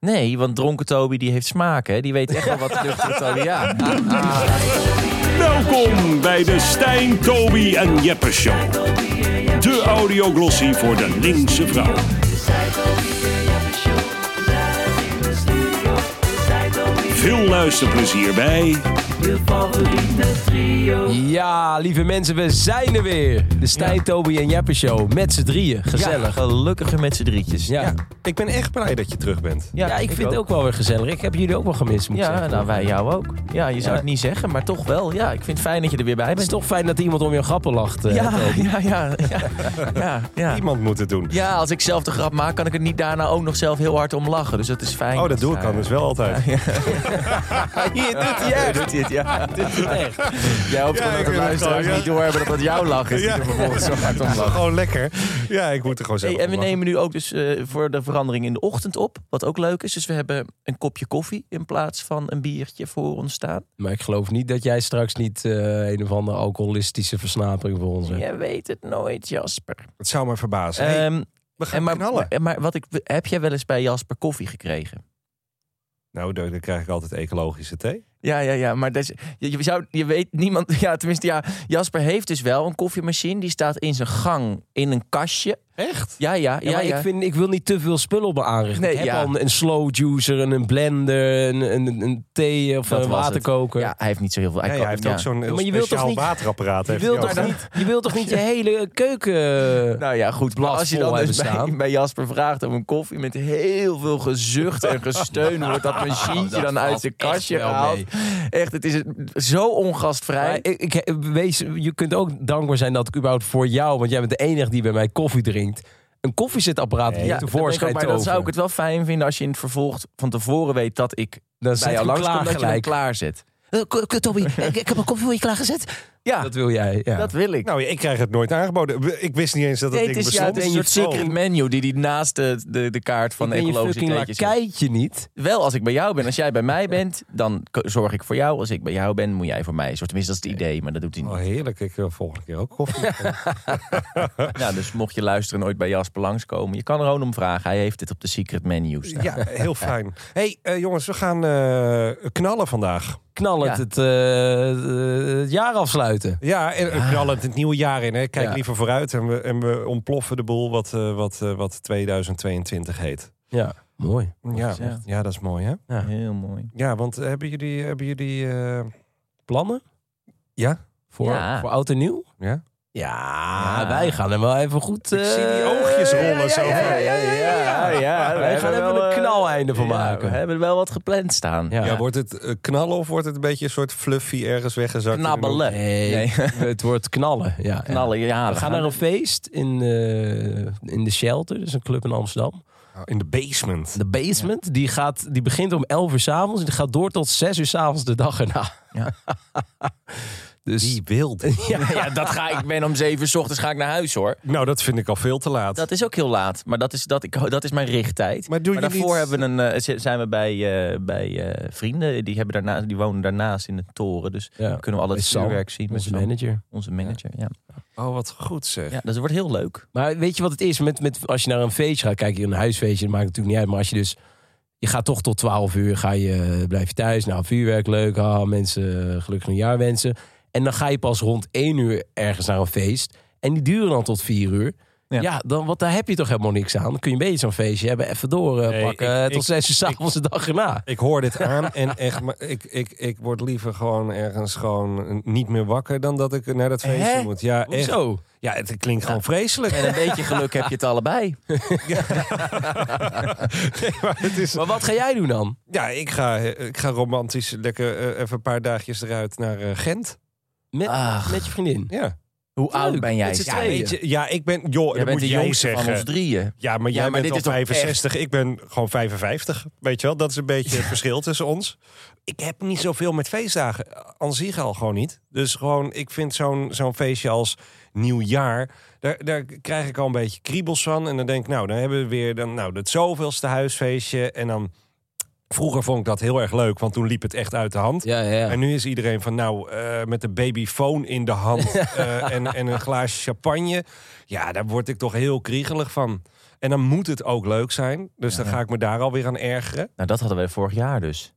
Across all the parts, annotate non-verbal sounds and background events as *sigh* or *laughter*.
Nee, want dronken Toby die heeft smaak, hè? Die weet echt wel wat nuchtere Toby... Ja. *laughs* Welkom bij de Stijn, Toby en Jeppe Show. De audioglossie voor de linkse vrouw. Veel luisterplezier bij Ja, lieve mensen, we zijn er weer. De Stijn, Toby en Jeppe Show. Met z'n drieën. Gezellig. Ja, Gelukkiger met z'n drietjes. ja. Ik ben echt blij dat je terug bent. ik, vind het ook wel weer gezellig. Ik heb jullie ook wel gemist, moet ik Ja, zeggen. nou wij jou ook. Ja, je zou Ja. het niet zeggen, maar toch wel. Ja, ik vind het fijn dat je er weer bij Het is bent. toch fijn dat iemand om je grappen lacht, eh, Ja, *laughs* ja, ja, ja, ja, ja. Iemand moet het doen. Ja, als ik zelf de grap maak, kan ik er niet daarna ook nog zelf heel hard om lachen. Dus dat is fijn. Oh, dat doe ik dan dus wel altijd. Hier *laughs* doet hij echt. *laughs* Ja. Doet hij het echt. Jij hoopt Ja, gewoon ik dat de luisteraars niet doorhebben dat dat jouw lach is. Die Ja. er vervolgens zo hard om is gewoon lekker. Ja, ik moet er gewoon zelf Hey, en we nemen nu ook dus eh, voor de verandering in de ochtend op. Wat ook leuk is. Dus we hebben een kopje koffie in plaats van een biertje voor ons staan. Maar ik geloof niet dat jij straks niet eh, een of andere alcoholistische versnapering voor ons hebt. Je weet het nooit, Jasper. Het zou me verbazen. Ehm, we gaan en maar, knallen. maar, maar wat ik, heb jij wel eens bij Jasper koffie gekregen? Nou, dan krijg ik altijd ecologische thee. Ja, ja, ja, maar dat is, je, je zou, je weet niemand. *laughs* Ja, tenminste, ja, Jasper heeft dus wel een koffiemachine. Die staat in zijn gang in een kastje. Echt? Ja, ja, ja. Ja, maar ja. Ik, vind, ik wil niet te veel spullen op me aanrichten. Nee, ik heb ja. al een, een slow juicer, en een blender, een, een, een thee of Dat een het. waterkoker. Ja, hij heeft niet zo heel veel. Hij hij kan- heeft ja. ook zo'n heel maar je wilt toch speciaal niet- waterapparaat. Je wilt, hij toch niet, je wilt toch niet *laughs* je hele keuken... Nou ja, goed. Maar als je dan dus hebben bij, Jasper vraagt om een koffie met heel veel gezucht en gesteun, wordt dat *laughs* machientje dat dan uit zijn kastje gehaald. Echt, het is zo ongastvrij. Ik, ik, wees, je kunt ook dankbaar zijn dat ik überhaupt voor jou, want jij bent de enige die bij mij koffie drinkt, een koffiezetapparaat ja, ik tevoorschijn maar dan zou ik het wel fijn vinden als je in het vervolg van tevoren weet dat ik Dan bij jou klaar dat je klaar zet. Toby, *laughs* ik, ik heb een koffie voor je klaargezet. Ja, Dat wil jij, ja. dat wil ik. Nou, ik krijg het nooit aangeboden. Ik wist niet eens dat Nee, het ding is, ja, bestond. het is een soort secret menu die die naast de, de, de kaart van ik de je ecologische kleedjes zet. lakijtje niet. Wel als ik bij jou ben. Als jij bij mij bent, dan zorg ik voor jou. Als ik bij jou ben, moet jij voor mij. Tenminste, dat is het idee, maar dat doet hij niet. Oh, heerlijk. Ik wil volgende keer ook koffie. Ja, *laughs* dus mocht je luisteren nooit bij Jasper langskomen, je kan er gewoon om vragen. Hij heeft dit op de secret menu staan. ja, heel fijn. *laughs* hey, eh, jongens, we gaan eh, knallen vandaag. Knallend Ja. het, eh, het jaar afsluiten. Ja, en uh, knallend het nieuwe jaar in. Hè. Kijk Ja. liever vooruit en we, en we ontploffen de boel wat, eh, wat, eh, wat 2022 heet. Ja, mooi. Ja, Ja. ja, dat is mooi hè. Ja. Heel mooi. Ja, want hebben jullie... Hebben jullie eh, Plannen? ja? Voor, Ja. voor oud en nieuw? Ja? Ja, wij gaan er wel even goed... Ik zie die eh, oogjes rollen ja, zo. Ja, ja, ja. ja, ja. Wij gaan even een eh, knaleinde van ja, maken. we hebben er wel wat gepland staan. Ja. Ja, wordt het eh, knallen of wordt het een beetje een soort fluffy ergens weggezakt? Knabbelen. Nee, Nee. *laughs* het wordt knallen. Ja. Knallen, ja. We gaan naar een feest in, eh, in de Shelter, dus een club in Amsterdam. hoek? In de basement. De Basement, die, gaat, die begint om 11 uur s'avonds en die gaat door tot 6 uur s'avonds de dag erna. Ja. *laughs* dus Die wild. *laughs* Ja, ja, dat ga ik ben om zeven uur 's ochtends ga ik naar huis hoor. Nou, dat vind ik al veel te laat. Dat is ook heel laat, maar dat is, dat, ik, dat is mijn richttijd. Maar doe je daarvoor niet- hebben we een, eh, zijn we bij, eh, bij eh, vrienden, die, hebben daarna, die wonen daarnaast in de toren. Dus ja, kunnen we al het vuurwerk zien. met onze manager. Onze manager, ja. Oh, wat goed zeg. Ja, dus het wordt heel leuk. Maar weet je wat het is? Met, met, als je naar een feestje gaat, kijk je een huisfeestje, dat maakt natuurlijk niet uit. Maar als je dus, je gaat toch tot 12 uur, ga je, blijf je thuis. Nou, vuurwerk leuk, ah, mensen gelukkig nieuwjaar wensen. En dan ga je pas rond 1 uur ergens naar een feest. En die duren dan tot 4 uur. Ja. Ja, dan, want daar heb je toch helemaal niks aan. Dan kun je een beetje zo'n feestje hebben, even doorpakken Nee, ik- eh, tot 6 uur s'avonds de dag erna. Ik hoor dit aan en echt, maar ik, ik, ik word liever gewoon ergens gewoon niet meer wakker dan dat ik naar dat feestje Hè? moet. Ja, echt. Hoezo? Ja, het klinkt gewoon vreselijk. En een beetje geluk heb je het allebei. *laughs* Nee, maar het is, Maar wat ga jij doen dan? ja, ik ga, ik ga romantisch lekker eh, even een paar dagjes eruit naar eh, Gent. Met, Ach. met je vriendin? Ja. Hoe oud ben jij? met z'n Ja, tweeën. Weet je, ja, ik ben, joh, Jij dat bent moet de jij jongste zeggen. van ons drieën. Ja, maar jij Ja, maar bent dit al is toch 65. Ik ben gewoon 55. Weet je wel, dat is een beetje het verschil tussen ons. Ik heb niet zoveel met feestdagen. Aan zich al gewoon niet. Dus gewoon, ik vind zo'n zo'n feestje als nieuwjaar... Daar, daar krijg ik al een beetje kriebels van. En dan denk ik, nou, dan hebben we weer dan, nou, het zoveelste huisfeestje. En dan... Vroeger vond ik dat heel erg leuk, want toen liep het echt uit de hand. Ja, ja. En nu is iedereen van, nou, eh, met de babyfoon in de hand *laughs* eh, en, en een glaasje champagne. Ja, daar word ik toch heel kriegelig van. En dan moet het ook leuk zijn. Dus Ja. dan ga ik me daar alweer aan ergeren. Nou, dat hadden wij vorig jaar dus.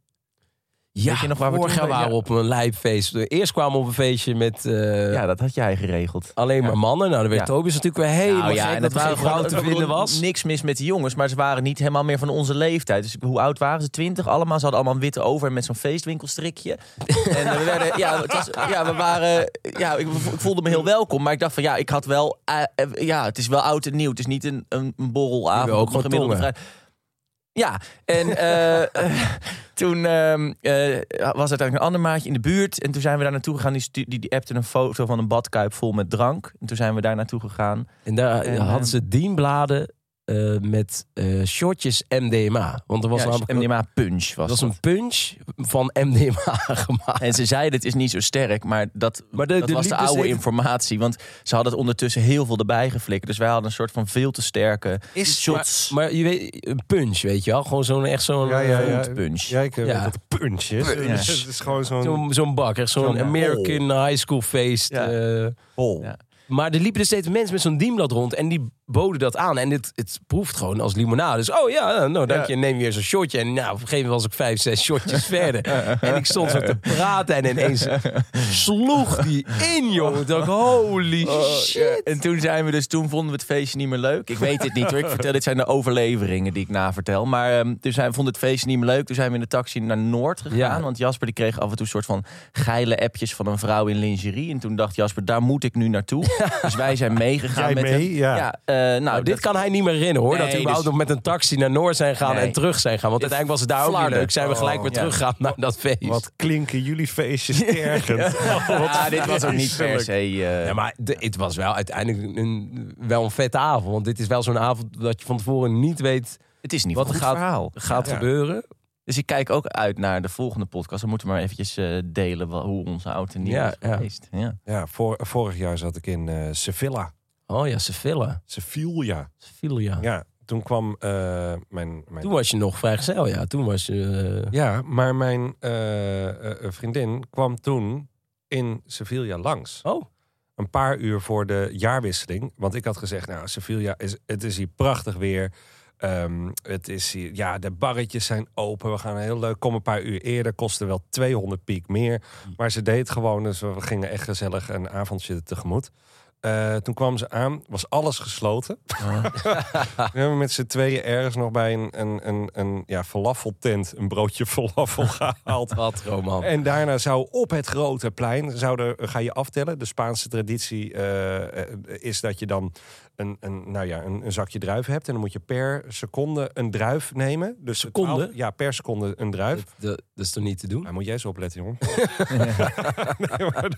Ja, Weet je nog waar we vorig toen- jaar waren ja. op een lijpfeest. Eerst kwamen we op een feestje met eh, ja, dat had jij geregeld. alleen maar mannen. Nou, dan werd Ja. Tobias natuurlijk weer helemaal Nou ja, en dat er waren vrouw te vinden was. Niks mis met die jongens, maar ze waren niet helemaal meer van onze leeftijd. Dus hoe oud waren ze? Twintig allemaal. Ze hadden allemaal een witte over met zo'n feestwinkelstrikje. *laughs* en eh, we werden, ja, het was, ja, we waren, ja, ik, ik voelde me heel welkom, maar ik dacht van ja, ik had wel, eh, ja, het is wel oud en nieuw. Het is niet een, een, een borrelavond. Ook een gewoon gemiddelde tongen. Ja, en *laughs* eh, *laughs* toen ehm, eh, was uiteindelijk een ander maatje in de buurt. En toen zijn we daar naartoe gegaan. Die, die, die appte een foto van een badkuip vol met drank. En toen zijn we daar naartoe gegaan. En daar En, hadden ze dienbladen eh, met eh shotjes MDMA. Want er was Ja, namelijk MDMA punch was dat was dat. een punch van MDMA *laughs* gemaakt. En ze zeiden het is niet zo sterk, maar dat, Maar de- dat de was de dus oude informatie. Want ze hadden het ondertussen heel veel erbij geflikkerd. Dus wij hadden een soort van veel te sterke Is- shots. Maar je weet, een punch, weet je wel? Gewoon zo'n echt zo'n Ja, ja, eh, ja. punch. Ja, ik Ja. een punch is. Punch. Het is gewoon zo'n zo'n bak. Echt zo'n American high school feest. Eh. Ja. maar er liepen dus steeds mensen met zo'n dienblad rond. En die boden dat aan. En het, het proeft gewoon als limonade. Dus oh ja, nou dank je. Neem weer zo'n shotje. En nou, op een gegeven moment was ik vijf, zes shotjes verder. *laughs* En ik stond zo te praten. En ineens sloeg die in, jongen. Ik dacht, holy Oh, shit. En toen zijn we dus, toen vonden we het feestje niet meer leuk. Ik weet het niet hoor. Ik vertel, dit zijn de overleveringen die ik navertel. Maar ehm toen zijn, we vonden het feestje niet meer leuk. Toen zijn we in de taxi naar Noord gegaan. Ja. Want Jasper die kreeg af en toe een soort van geile appjes van een vrouw in lingerie. En toen dacht Jasper, daar moet ik nu naartoe. Dus wij zijn meegegaan Jij met mee? hem. Ja. eh, nou, Nou, dit dat- kan hij niet meer herinneren hoor. Nee, dat we überhaupt dus- nog met een taxi naar Noord zijn gaan Nee. en terug zijn gaan. Want uiteindelijk was het daar ook niet leuk. Zijn we gelijk weer Oh, ja. teruggegaan naar dat feest. Wat klinken jullie feestjes tergend. *laughs* Ja, dit was ook niet per se. eh, Ja, maar de- het was wel uiteindelijk een, wel een vette avond. Want dit is wel zo'n avond dat je van tevoren niet weet het is niet wat er gaat, verhaal. gaat Ja. gebeuren. Dus ik kijk ook uit naar de volgende podcast. Dan moeten we maar eventjes eh, delen hoe onze oud en nieuw Ja, is ja. geweest. Ja. Ja, voor, vorig jaar zat ik in eh Sevilla. Oh ja, Sevilla. Sevilla. Sevilla. Ja, toen kwam eh, mijn, mijn... Toen was je nog vrijgezel, ja. Toen was je... eh, Ja, maar mijn eh, vriendin kwam toen in Sevilla langs. Oh, Een paar uur voor de jaarwisseling. Want ik had gezegd, nou, Sevilla, is, het is hier prachtig weer. Ehm, het is hier, ja, de barretjes zijn open. We gaan heel leuk. Kom een paar uur eerder. Kostte wel 200 piek meer. Maar ze deed gewoon. Dus we gingen echt gezellig een avondje tegemoet. Eh, toen kwam ze aan, was alles gesloten. *laughs* we hebben met z'n tweeën ergens nog bij een, een, een, een ja, falafeltent een broodje falafel *laughs* gehaald. wat roman. En daarna zou op het grote plein, zouden, ga je aftellen. De Spaanse traditie eh, is dat je dan een, een, nou ja, een, een zakje druiven hebt. En dan moet je per seconde een druif nemen. Dus Seconde? 12 ja, per seconde een druif. Dat, dat, dat is toch niet te doen? Maar moet jij eens opletten, jongen. *laughs*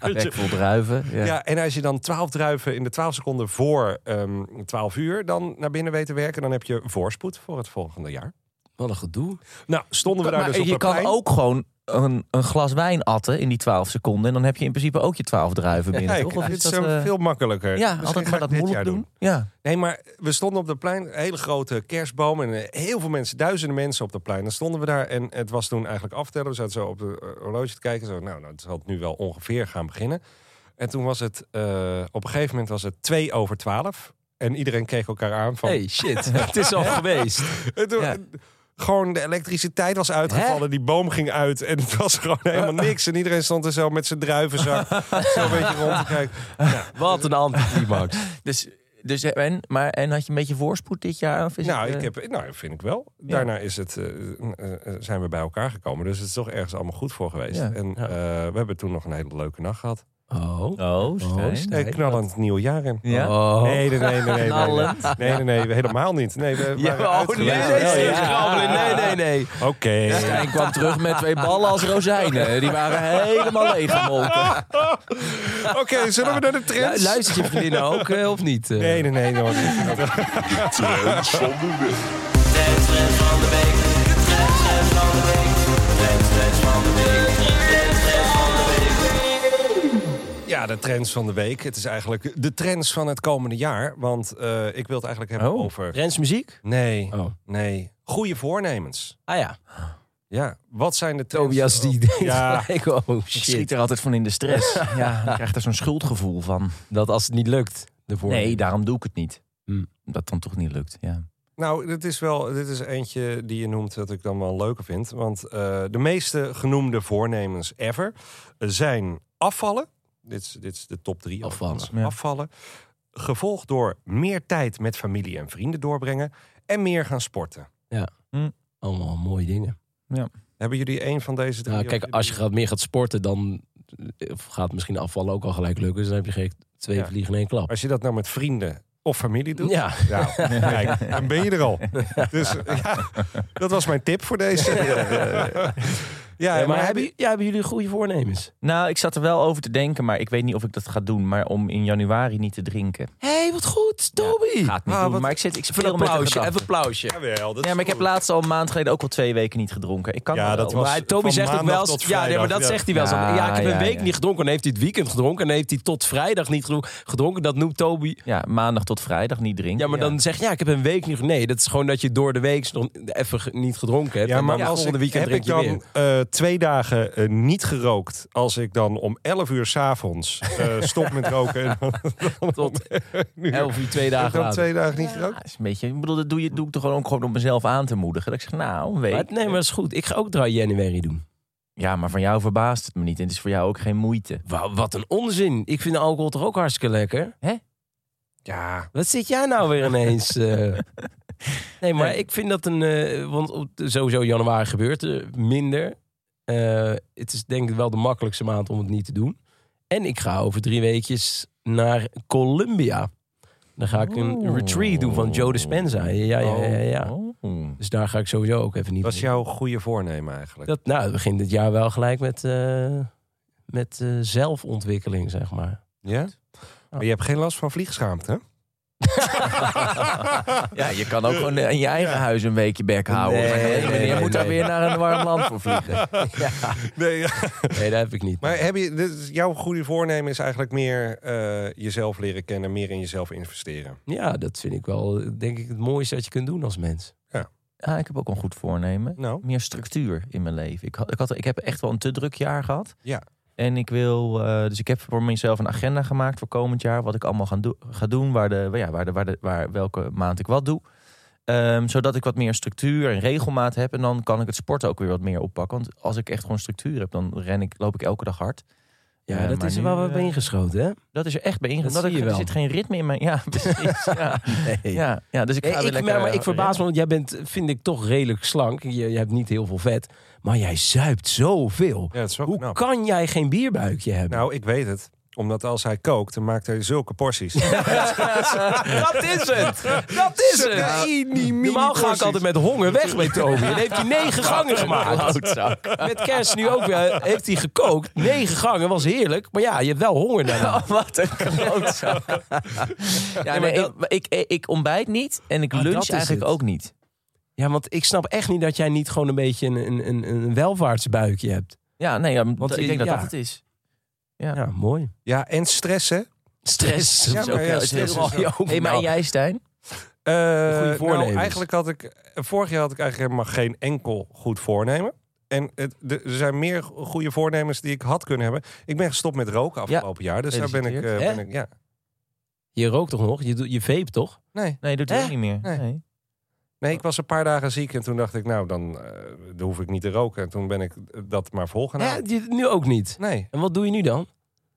nee, je- druiven. Ja. ja, en als je dan 12 druiven in de 12 seconden voor ehm 12 uur dan naar binnen weet te werken, dan heb je voorspoed voor het volgende jaar. Wat een gedoe. Nou, stonden we daar Maar dus op je kan plein. ook gewoon een, een glas wijn atten in die 12 seconden. En dan heb je in principe ook je 12 druiven binnen. Kijk, toch? Of dit is dat, eh, veel makkelijker. ja, Misschien altijd maar dat moeilijk jaar doen. Ja. Nee, maar we stonden op het plein, een hele grote kerstboom en eh, heel veel mensen, duizenden mensen op dat plein. Dan stonden we daar en het was toen eigenlijk aftellen. We zaten zo op de eh, horloge te kijken. Zo, nou, nou, het zal nu wel ongeveer gaan beginnen. En toen was het, eh, op een gegeven moment was het twee over twaalf. En iedereen keek elkaar aan van... Hey, shit. het is al *laughs* geweest. En toen- Ja. Gewoon de elektriciteit was uitgevallen, die boom ging uit en het was gewoon helemaal *laughs* niks. En iedereen stond er zo met zijn druivenzak zo een beetje rond te kijken. Wat een anticlimax. Dus, dus en, maar, en had je een beetje voorspoed dit jaar? Of is Nou, het, ik eh, heb, nou, vind ik wel. Daarna is het, eh, zijn we bij elkaar gekomen. Dus het is toch ergens allemaal goed voor geweest. Ja. En Ja. eh, we hebben toen nog een hele leuke nacht gehad. Oh. Oh, Stijn. Nee, Nee, knallend nieuw jaar in. Ja? Oh. Nee, nee, nee, nee, nee, nee, nee, nee, nee, nee, helemaal niet. Nee, we Ja, oh, nee, nee, nee, nee, nee, nee. Oké. Stijn kwam terug met twee ballen als rozijnen. Die waren helemaal leeggemolken. Oké, zullen we naar de Lu- trends? Luistert je vriendin ook eh, of niet? eh? Nee, nee, nee, nee. Trends van de week. Ja, de trends van de week. Het is eigenlijk de trends van het komende jaar. Want eh, ik wil het eigenlijk hebben Oh. over... Rens muziek? Nee, Oh. nee. Goede voornemens. Ah ja. Ja, wat zijn de trends? Tobias die denkt Ja. gelijk, oh Ik schiet er altijd van in de stress. *laughs* Ja, ik krijg er zo'n schuldgevoel van. Dat als het niet lukt. De Nee, daarom doe ik het niet. Hmm. Dat dan toch niet lukt, ja. Nou, dit is wel dit is eentje die je noemt dat ik dan wel leuker vind. Want eh, de meeste genoemde voornemens ever zijn afvallen. Dit is, dit is de top drie. Afvallen, ja. Afvallen. Gevolgd door meer tijd met familie en vrienden doorbrengen. En meer gaan sporten. Allemaal mooie dingen. Hebben jullie een van deze drie? Nou, kijk, jullie- als je gaat, meer gaat sporten, dan eh, gaat misschien afvallen ook al gelijk lukken. Dus dan heb je geen twee Ja. vliegen in één klap. Als je dat nou met vrienden of familie doet. Ja, Ja, *laughs* kijk, dan ben je er al. *laughs* Dus ja, dat was mijn tip voor deze. *laughs* Ja, Ja, maar heb hebben, je- ja, hebben jullie goede voornemens? Nou, ik zat er wel over te denken, maar ik weet niet of ik dat ga doen. Maar om in januari niet te drinken. Hé, hey, wat goed, Toby! Ga ik niet Ah, doen. wat- Maar ik zit, ik Even speel een applausje, even een applausje. Jawel, dat Ja, maar ik heb laatst al een maand geleden ook al twee weken niet gedronken. Ik kan Ja, wel. dat was- Maar Toby zegt ook wel... tot Ja, nee, maar dat ja. zegt hij wel. zo. Ja, Ja, ik heb ja, een week ja. niet gedronken. Dan heeft hij het weekend gedronken. En dan heeft hij tot vrijdag niet gedronken. Dat noemt Toby... Ja, maandag tot vrijdag niet drinken. Ja, maar dan zeg je, ja, ik heb een week niet... Nee, dat is gewoon dat je door de week nog even niet gedronken hebt. Ja, en maar als volgende weekend heb drink ik je dan weer. Twee dagen eh, niet gerookt. Als ik dan om 11 uur s'avonds eh *laughs* stop met roken. En dan, dan Tot nu, 11 uur, twee ik dagen dan later. twee dagen niet Ja, gerookt. is een beetje, ik bedoel, dat doe, je, doe ik toch gewoon, ook gewoon om mezelf aan te moedigen. Dat ik zeg, nou, een week. Maar, nee, maar dat is goed. Ik ga ook dry January doen. Ja, maar van jou verbaast het me niet. En het is voor jou ook geen moeite. Wa- Wat een onzin. Ik vind alcohol toch ook hartstikke lekker? Ja, Wat zit jij nou weer ineens? eh? *laughs* Nee, maar ik vind dat een... want op- sowieso januari gebeurt er minder. Eh, het is denk ik wel de makkelijkste maand om het niet te doen. En ik ga over drie weekjes naar Colombia. Dan ga ik een Oh. retreat doen van Joe Dispenza. Ja, ja, ja, ja, ja. Oh. Dus daar ga ik sowieso ook even niet dat is doen. jouw goede voornemen eigenlijk. Dat, nou, het begint dit jaar wel gelijk met, eh, met eh, zelfontwikkeling, zeg maar. Ja? Maar je hebt geen last van vliegschaamte, hè? *laughs* *laughs* Ja, je kan ook gewoon eh, in je eigen huis een weekje bek houden. Nee, nee, moet daar weer naar een warm land voor vliegen? *laughs* ja. Nee, ja. Nee, dat heb ik niet. Maar heb je, is- jouw goede voornemen is eigenlijk meer eh, jezelf leren kennen, meer in jezelf investeren. Ja, dat vind ik wel, denk ik, het mooiste dat je kunt doen als mens. Ja, ik heb ook een goed voornemen. Nou, Meer structuur in mijn leven. Ik, had, ik, had, ik heb echt wel een te druk jaar gehad. Ja. En ik wil, eh, dus ik heb voor mezelf een agenda gemaakt voor komend jaar. Wat ik allemaal ga, do- ga doen. Waar de, ja, waar de, waar de, waar, welke maand ik wat doe. Ehm, zodat ik wat meer structuur en regelmaat heb. En dan kan ik het sporten ook weer wat meer oppakken. Want als ik echt gewoon structuur heb, dan ren ik, loop ik elke dag hard. Ja, Eh, dat is er nu, wel wat eh, bij ingeschoten, hè? Dat is er echt bij Dat zie je Er wel. zit geen ritme in mijn... Ja, *laughs* precies. ja. *laughs* Nee. Ja, ja, dus ik Nee, ga weer ik, lekker... maar, maar ik eh, verbaas me, want jij bent, vind ik, toch redelijk slank. Je, je hebt niet heel veel vet. Maar jij zuipt zoveel. ja, dat is wel Hoe knap. kan jij geen bierbuikje hebben? Nou, ik weet het. Omdat als hij kookt, dan maakt hij zulke porties. *laughs* dat is het! Dat is het! Normaal ga ik altijd met honger weg bij Toby. En heeft hij negen *laughs* gangen gemaakt. Met kerst nu ook weer. Heeft hij gekookt. Negen gangen, was heerlijk. Maar ja, je hebt wel honger daarna. Oh, wat een klootzak. *laughs* ja, maar ik, ik, ik ontbijt niet en ik Ah, lunch eigenlijk het. ook niet. Ja, want ik snap echt niet dat jij niet gewoon een beetje een, een, een, welvaartsbuikje hebt. Ja, nee, ja, Want ik denk dat ja. dat het is. Ja. Ja, mooi. Ja, en stressen. Stress. Ja, Dat is maar ook- ja, dat is stress heel is. Hey, maar en Nou, jij, Stijn? Eh, Goede voornemens. nou, eigenlijk had ik... Vorig jaar had ik eigenlijk helemaal geen enkel goed voornemen. En het, er zijn meer goede voornemens die ik had kunnen hebben. Ik ben gestopt met roken afgelopen jaar. Dus daar ben ik... eh, ben ik ja. Je rookt toch nog? Je, doet- je vape toch? Nee. Nee, doet hij Hè? ook niet meer. Nee. Nee. Nee, ik was een paar dagen ziek en toen dacht ik... Nou, dan, eh, dan hoef ik niet te roken. En toen ben ik dat maar vol gaan Ja, houden. nu ook niet. Nee, En wat doe je nu dan?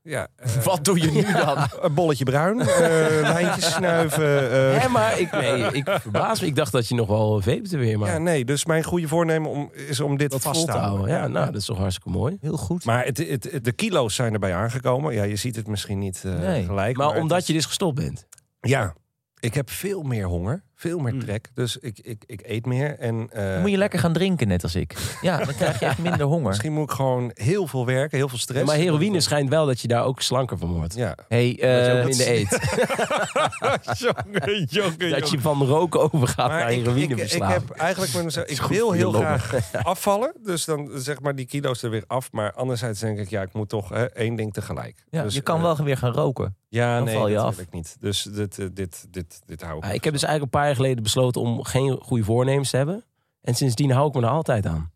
ja. *laughs* eh, Wat doe je nu *laughs* dan? Een bolletje bruin, eh *laughs* lijntjes snuiven. eh. Hè, maar ik, nee, ik verbaas me. Ik dacht dat je nog wel vapete weer, maar Ja, nee, dus mijn goede voornemen om, is om dit dat vast te houden. houden. Ja, nou, dat is toch hartstikke mooi. Heel goed. Maar het, het, het- de kilo's zijn erbij aangekomen. Ja, je ziet het misschien niet eh, Nee. gelijk. Maar het omdat is- je dus gestopt bent. Ja, ik heb veel meer honger. Veel meer Mm. trek. Dus ik, ik, ik eet meer. En, eh, moet je lekker gaan drinken, net als ik. Ja, dan krijg je echt minder honger. Misschien moet ik gewoon heel veel werken. Heel veel stress. maar heroïne schijnt wel dat je daar ook slanker van wordt. Ja. Hey, Dat je ook eh, minder eet. *laughs* jongen, jongen, Dat je van roken overgaat naar Maar ik, heroïne ik, ik verslaving. heb eigenlijk met mezelf, ik wil heel longen. graag *laughs* afvallen. Dus dan zeg maar die kilo's er weer af. Maar anderzijds denk ik, ja, ik moet toch hè, één ding tegelijk. ja, Dus, je kan eh, wel weer gaan roken. Ja, dan nee, val je dat af. wil ik niet. Dus dit, eh, dit, dit, dit hou ik. Ja, ik heb dus eigenlijk een paar jaar geleden besloten om geen goede voornemens te hebben. En sindsdien hou ik me er altijd aan.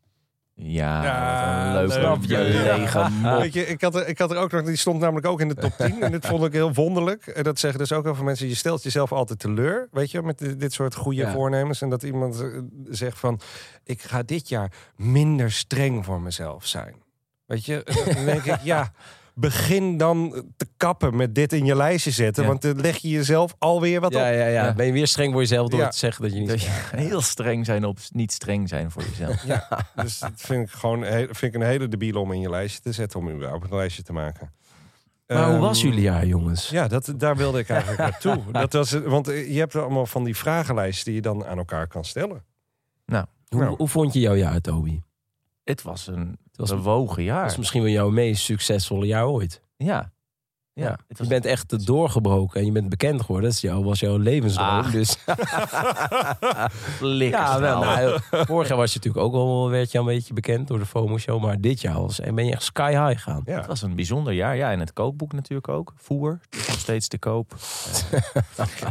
Ja, leuk leuk. je lege. Weet je, ik had, er, ik had er ook nog, die stond namelijk ook in de top 10. en dit vond ik heel wonderlijk. En dat zeggen dus ook heel veel mensen. Je stelt jezelf altijd teleur, weet je, met dit, dit soort goede Ja. voornemens. En dat iemand eh, zegt van, ik ga dit jaar minder streng voor mezelf zijn. Weet je, dan denk ik, ja, *laughs* begin dan te kappen met dit in je lijstje zetten. Ja. Want dan leg je jezelf alweer wat Ja, op. ja, ja. Ja. Ben je weer streng voor jezelf door Ja. te zeggen dat je niet... Dat je heel streng zijn op niet streng zijn voor jezelf. Ja, dus dat vind ik gewoon vind ik een hele debiele om in je lijstje te zetten, om überhaupt een lijstje te maken. Maar hoe was Ehm, jullie jaar, jongens? Ja, dat, daar wilde ik eigenlijk *laughs* naartoe. Dat was, want je hebt allemaal van die vragenlijsten die je dan aan elkaar kan stellen. Hoe, Nou. hoe vond je jouw jaar, Toby? Het was een Was, bewogen jaar. was misschien wel jouw meest succesvolle jaar ooit. Ja. Ja, Je bent echt doorgebroken en je bent bekend geworden. Dat is jouw, was jouw levensdroom. Ah. Dus *laughs* ja, wel, nou, vorig jaar was je natuurlijk ook al werd je een beetje bekend door de FOMO show. Maar dit jaar was, ben je echt sky high gaan. Ja. Het was een bijzonder jaar. Ja, en het kookboek natuurlijk ook. Voer, is nog steeds te koop. *laughs*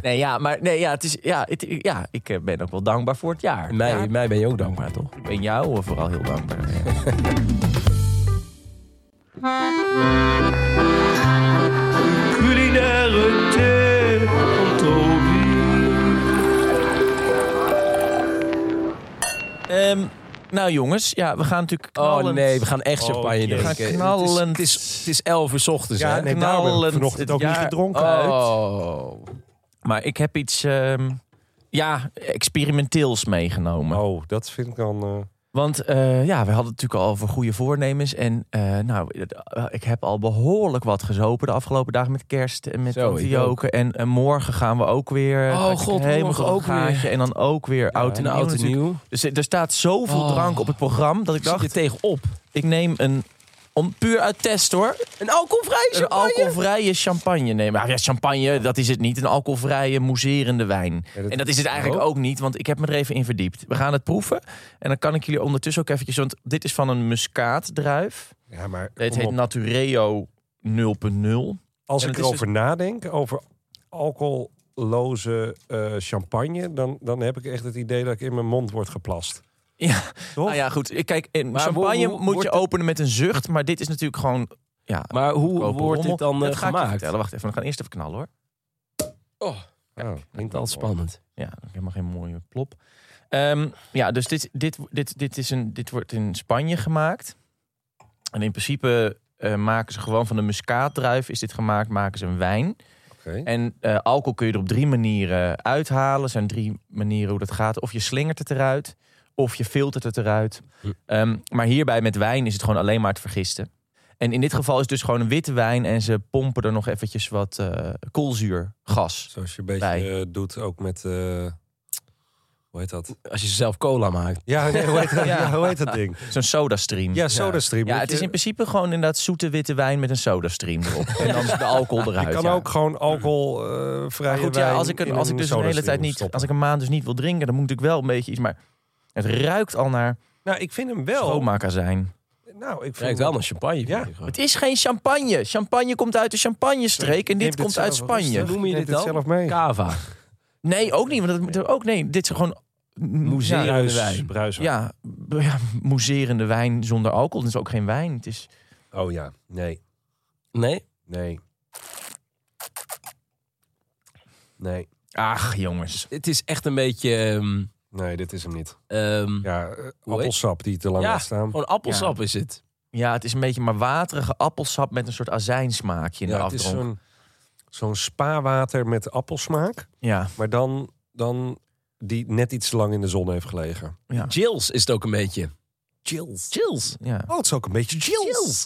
Nee, ja, maar nee, ja, het is, ja, het, ja, ik eh, ben ook wel dankbaar voor het jaar. Mij, Ja, mij ben je ook dankbaar, toch? ik ben jou vooral heel dankbaar. *laughs* Van Toby. Ehm, nou jongens, ja, we gaan natuurlijk Oh knallend. nee, we gaan echt champagne Oh, drinken. we gaan knallend. Het is, het is, het is 11 uur 's ochtends, Ja, hè? nee, knallend vanochtend het ook niet gedronken. uit. Oh. Maar ik heb iets ehm, ja, experimenteels meegenomen. Oh, dat vind ik dan... eh, Want eh, ja, we hadden het natuurlijk al over goede voornemens. En eh, nou, eh, ik heb al behoorlijk wat gezopen de afgelopen dagen met kerst en met antioken. En, en morgen gaan we ook weer. Oh, god, een helemaal ook weer. En dan ook weer oud en En nieuw. oud en natuurlijk. nieuw. Dus er staat zoveel Oh. drank op het programma dat ik zit je dacht, tegenop. ik neem een. Om puur uit test hoor. Een alcoholvrij Een alcoholvrije champagne nemen. Ah, ja, champagne, dat is het niet. Een alcoholvrije, mousserende wijn. Ja, dat- En dat is het eigenlijk ook niet, want ik heb me er even in verdiept. We gaan het proeven. En dan kan ik jullie ondertussen ook eventjes... Want dit is van een muskaatdruif. ja, maar Het kom heet op. Natureo 0.0. als en ik het erover nadenk, over alcoholloze eh, champagne... Dan, dan heb ik echt het idee dat ik in mijn mond word geplast. Ja, Toch? nou ja, goed. Ik- Kijk, in Maar champagne hoe- hoe moet wordt je openen met een zucht. Maar dit is natuurlijk gewoon... Ja, Maar hoe goedkope wordt dit dan eh, Dat ga ik je gemaakt? vertellen. Wacht even, we gaan eerst even knallen hoor. Oh, Klinkt al spannend. Ja, helemaal geen mooie plop. Ehm, ja, dus dit, dit, dit, dit, is een, dit wordt in Spanje gemaakt. En in principe eh, maken ze gewoon van de muskaatdruif is dit gemaakt, maken ze een wijn. Oké. En eh, alcohol kun je er op drie manieren uithalen. Er zijn drie manieren hoe dat gaat. Of je slingert het eruit, of je filtert het eruit. Hm. Ehm, maar hierbij met wijn is het gewoon alleen maar het vergisten. En in dit geval is het dus gewoon een witte wijn en ze pompen er nog eventjes wat eh koolzuurgas. Zoals je een beetje Bij. eh, doet ook met... eh, hoe heet dat? Als je zelf cola maakt. Ja, nee, hoe, heet dat? *laughs* Ja. ja, hoe heet dat ding? Zo'n sodastream. Ja, SodaStream. Ja, Dat het is in principe gewoon inderdaad zoete witte wijn met een sodastream erop. *laughs* en dan is de alcohol eruit. Je kan ja. ook gewoon alcoholvrije Maar goed, ja, wijn als ik, een, als ik dus een hele tijd niet, als ik een maand dus niet wil drinken, dan moet ik wel een beetje iets. Maar het ruikt al naar Nou, ik vind hem wel. schoonmaakazijn. Nou, ik Het vind ruikt wel naar champagne. vind Ja. ik gewoon. Het is geen champagne. Champagne komt uit de champagne-streek en dit komt zelf uit Spanje. rustig. Hoe noem je dit dan? zelf mee. Cava. Nee, ook niet. Want dat moet er ook nee. Dit is gewoon ja, Bruis, wijn. bruis. Ja, b- ja, mousserende wijn zonder alcohol. Het is ook geen wijn. Het is Oh ja, nee, Nee? nee. Nee, ach jongens. Het is echt een beetje... ehm, nee, dit is hem niet. ehm, Ja, eh, appelsap die te lang Ja. laat staan. gewoon appelsap is het. Ja, het is een beetje maar waterige appelsap met een soort azijnsmaakje in Ja, de het is afdronk. zo'n zo'n spaarwater met appelsmaak. Ja, Maar dan, dan die net iets lang in de zon heeft gelegen. ja. Jills is het ook een beetje. Chills. Chills. ja. Oh, het is ook een beetje chills.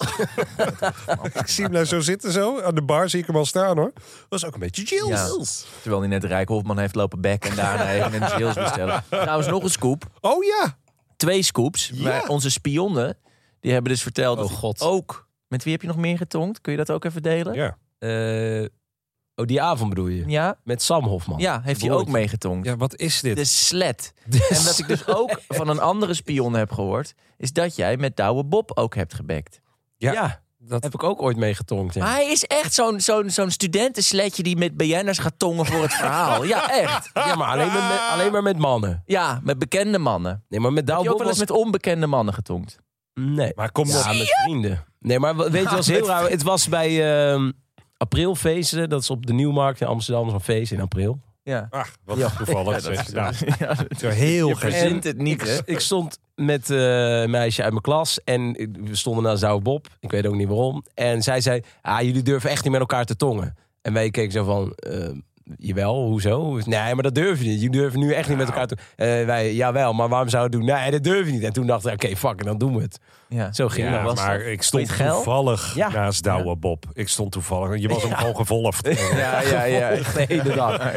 *laughs* ik zie hem nou zo zitten zo. Aan de bar zie ik hem al staan hoor. Dat is ook een beetje chills. Ja. Terwijl hij net Rijk Hofman heeft lopen bekken en daarna even een Jills bestellen. *laughs* Trouwens, nog een scoop. Oh ja. Twee scoops. Ja. Maar onze spionnen, die hebben dus verteld Oh, dat God. ook... Met wie heb je nog meer getongd? Kun je dat ook even delen? Ja. Eh, oh, die avond bedoel je? Ja, Met Sam Hofman. ja heeft hij ook meegetongd. Ja, wat is dit? De slet. En wat ik dus ook van een andere spion heb gehoord... is dat jij met Douwe Bob ook hebt gebekt. Ja, Ja, dat, heb ik ook ooit meegetonkt. Ja. Maar hij is echt zo'n zo'n zo'n studentensletje... die met BN'ers gaat tongen voor het *laughs* verhaal. Ja, echt. Ja, maar alleen, met, met- alleen maar met mannen. Ja, met bekende mannen. Nee, maar met Heb je ook Douwe wel eens was... met onbekende mannen getongd? Nee. Maar kom Ja, op. met vrienden. Nee, maar weet je, het was heel raar. Het was bij ehm aprilfeesten. Dat is op de Nieuwmarkt in Amsterdam. Zo'n feest in april. Ja. Ach, wat Ja. toevallig. Ja, dat *laughs* ja, dat- zo heel je gek. verzint het niet, hè? Ik stond met eh, een meisje uit mijn klas. En we stonden naar Zouwe Bob. Ik weet ook niet waarom. En zij zei, ah, jullie durven echt niet met elkaar te tongen. En wij keken zo van... eh, Jawel, hoezo? Nee, maar dat durf je niet. Jullie durven nu echt niet met elkaar te... Eh, wij, jawel, maar waarom zouden we het doen? Nee, dat durf je niet. En toen dachten we, oké, fuck, dan doen we het. Ja. Zo ging Ja, dat. maar ik stond je toevallig Ja. naast Douwe Bob. Ik stond toevallig. Je was hem gewoon gevolgd. *laughs* Ja, ja, ja. *laughs* De hele dag.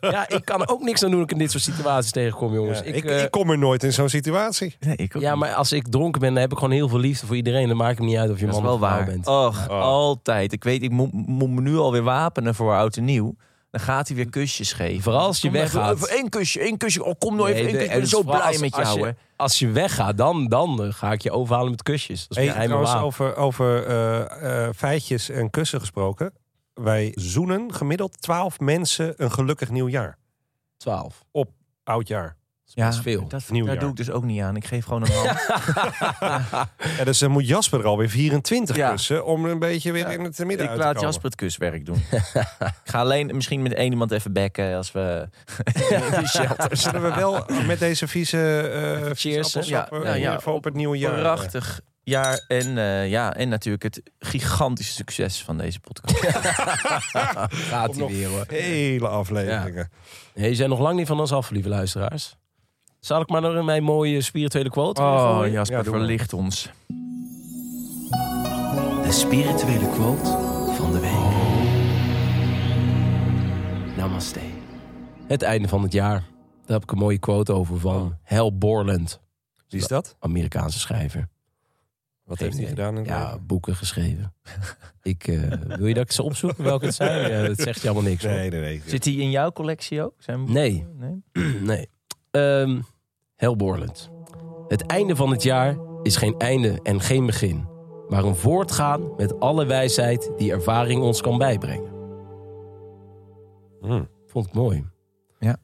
Ja, ik kan ook niks aan doen als ik in dit soort situaties tegenkom, jongens. Ja, ik, ik, eh, ik kom er nooit in zo'n situatie. Nee, ik ook ja, maar als ik dronken ben, dan heb ik gewoon heel veel liefde voor iedereen. Dan maakt het niet uit of je dat is man wel of vrouw waar. bent. Och, Oh. altijd. Ik weet, ik moet, moet me nu alweer wapenen voor oud en nieuw. Dan gaat hij weer kusjes geven. Vooral als je Kom weggaat. Even één kusje, één kusje. Oh, kom nou even Nee, de-. Ik ben en zo blij als- met als jou, je- hè. Als je weggaat, dan, dan ga ik je overhalen met kusjes. Dat is Hey, trouwens, over, over eh, eh, feitjes en kussen gesproken. Wij zoenen gemiddeld 12 mensen een gelukkig nieuwjaar. 12. Oudjaar. Dat is veel. Dat, Nieuwjaar. daar doe ik dus ook niet aan. Ik geef gewoon een hand. *laughs* Ja, dus dan moet Jasper er alweer 24 Ja. kussen om een beetje weer Ja. in het midden ik uit te laat komen. Jasper het kuswerk doen. *laughs* ik ga alleen misschien met één iemand even bekken als we *laughs* in de shelter Zullen we wel met deze vieze eh Cheers, appelsappen Ja, ja, ja. op het nieuwe jaar. Prachtig jaar. En, eh, ja, en natuurlijk het gigantische succes van deze podcast. Gaat weer hoor. Hele afleveringen. Nee, je zijn nog lang niet van ons af, lieve luisteraars. Zal ik maar nog in mijn mooie spirituele quote Oh, gooien? Jasper, Ja, verlicht ons. De spirituele quote van de week. Namaste. Het einde van het jaar. Daar heb ik een mooie quote over van Oh. Hal Borland, Wie is dat? Amerikaanse schrijver. Wat heeft hij gedaan? In Ja, leven? boeken geschreven. *laughs* ik, eh, wil je dat ik ze opzoek welke het zijn? Ja, dat zegt je allemaal niks. hoor. Nee, nee, nee. Zit hij in jouw collectie ook? Zijn? Nee. nee? *clears throat* nee. Ehm Hal Borland. Het einde van het jaar is geen einde en geen begin. Maar een voortgaan met alle wijsheid die ervaring ons kan bijbrengen. Hm. Vond ik mooi. Ja.